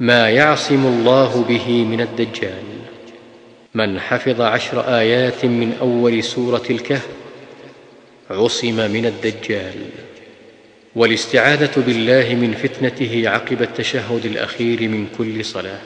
ما يعصم الله به من الدجال. من حفظ عشر آيات من أول سورة الكهف عصم من الدجال. والاستعاذة بالله من فتنته عقب التشهد الأخير من كل صلاة.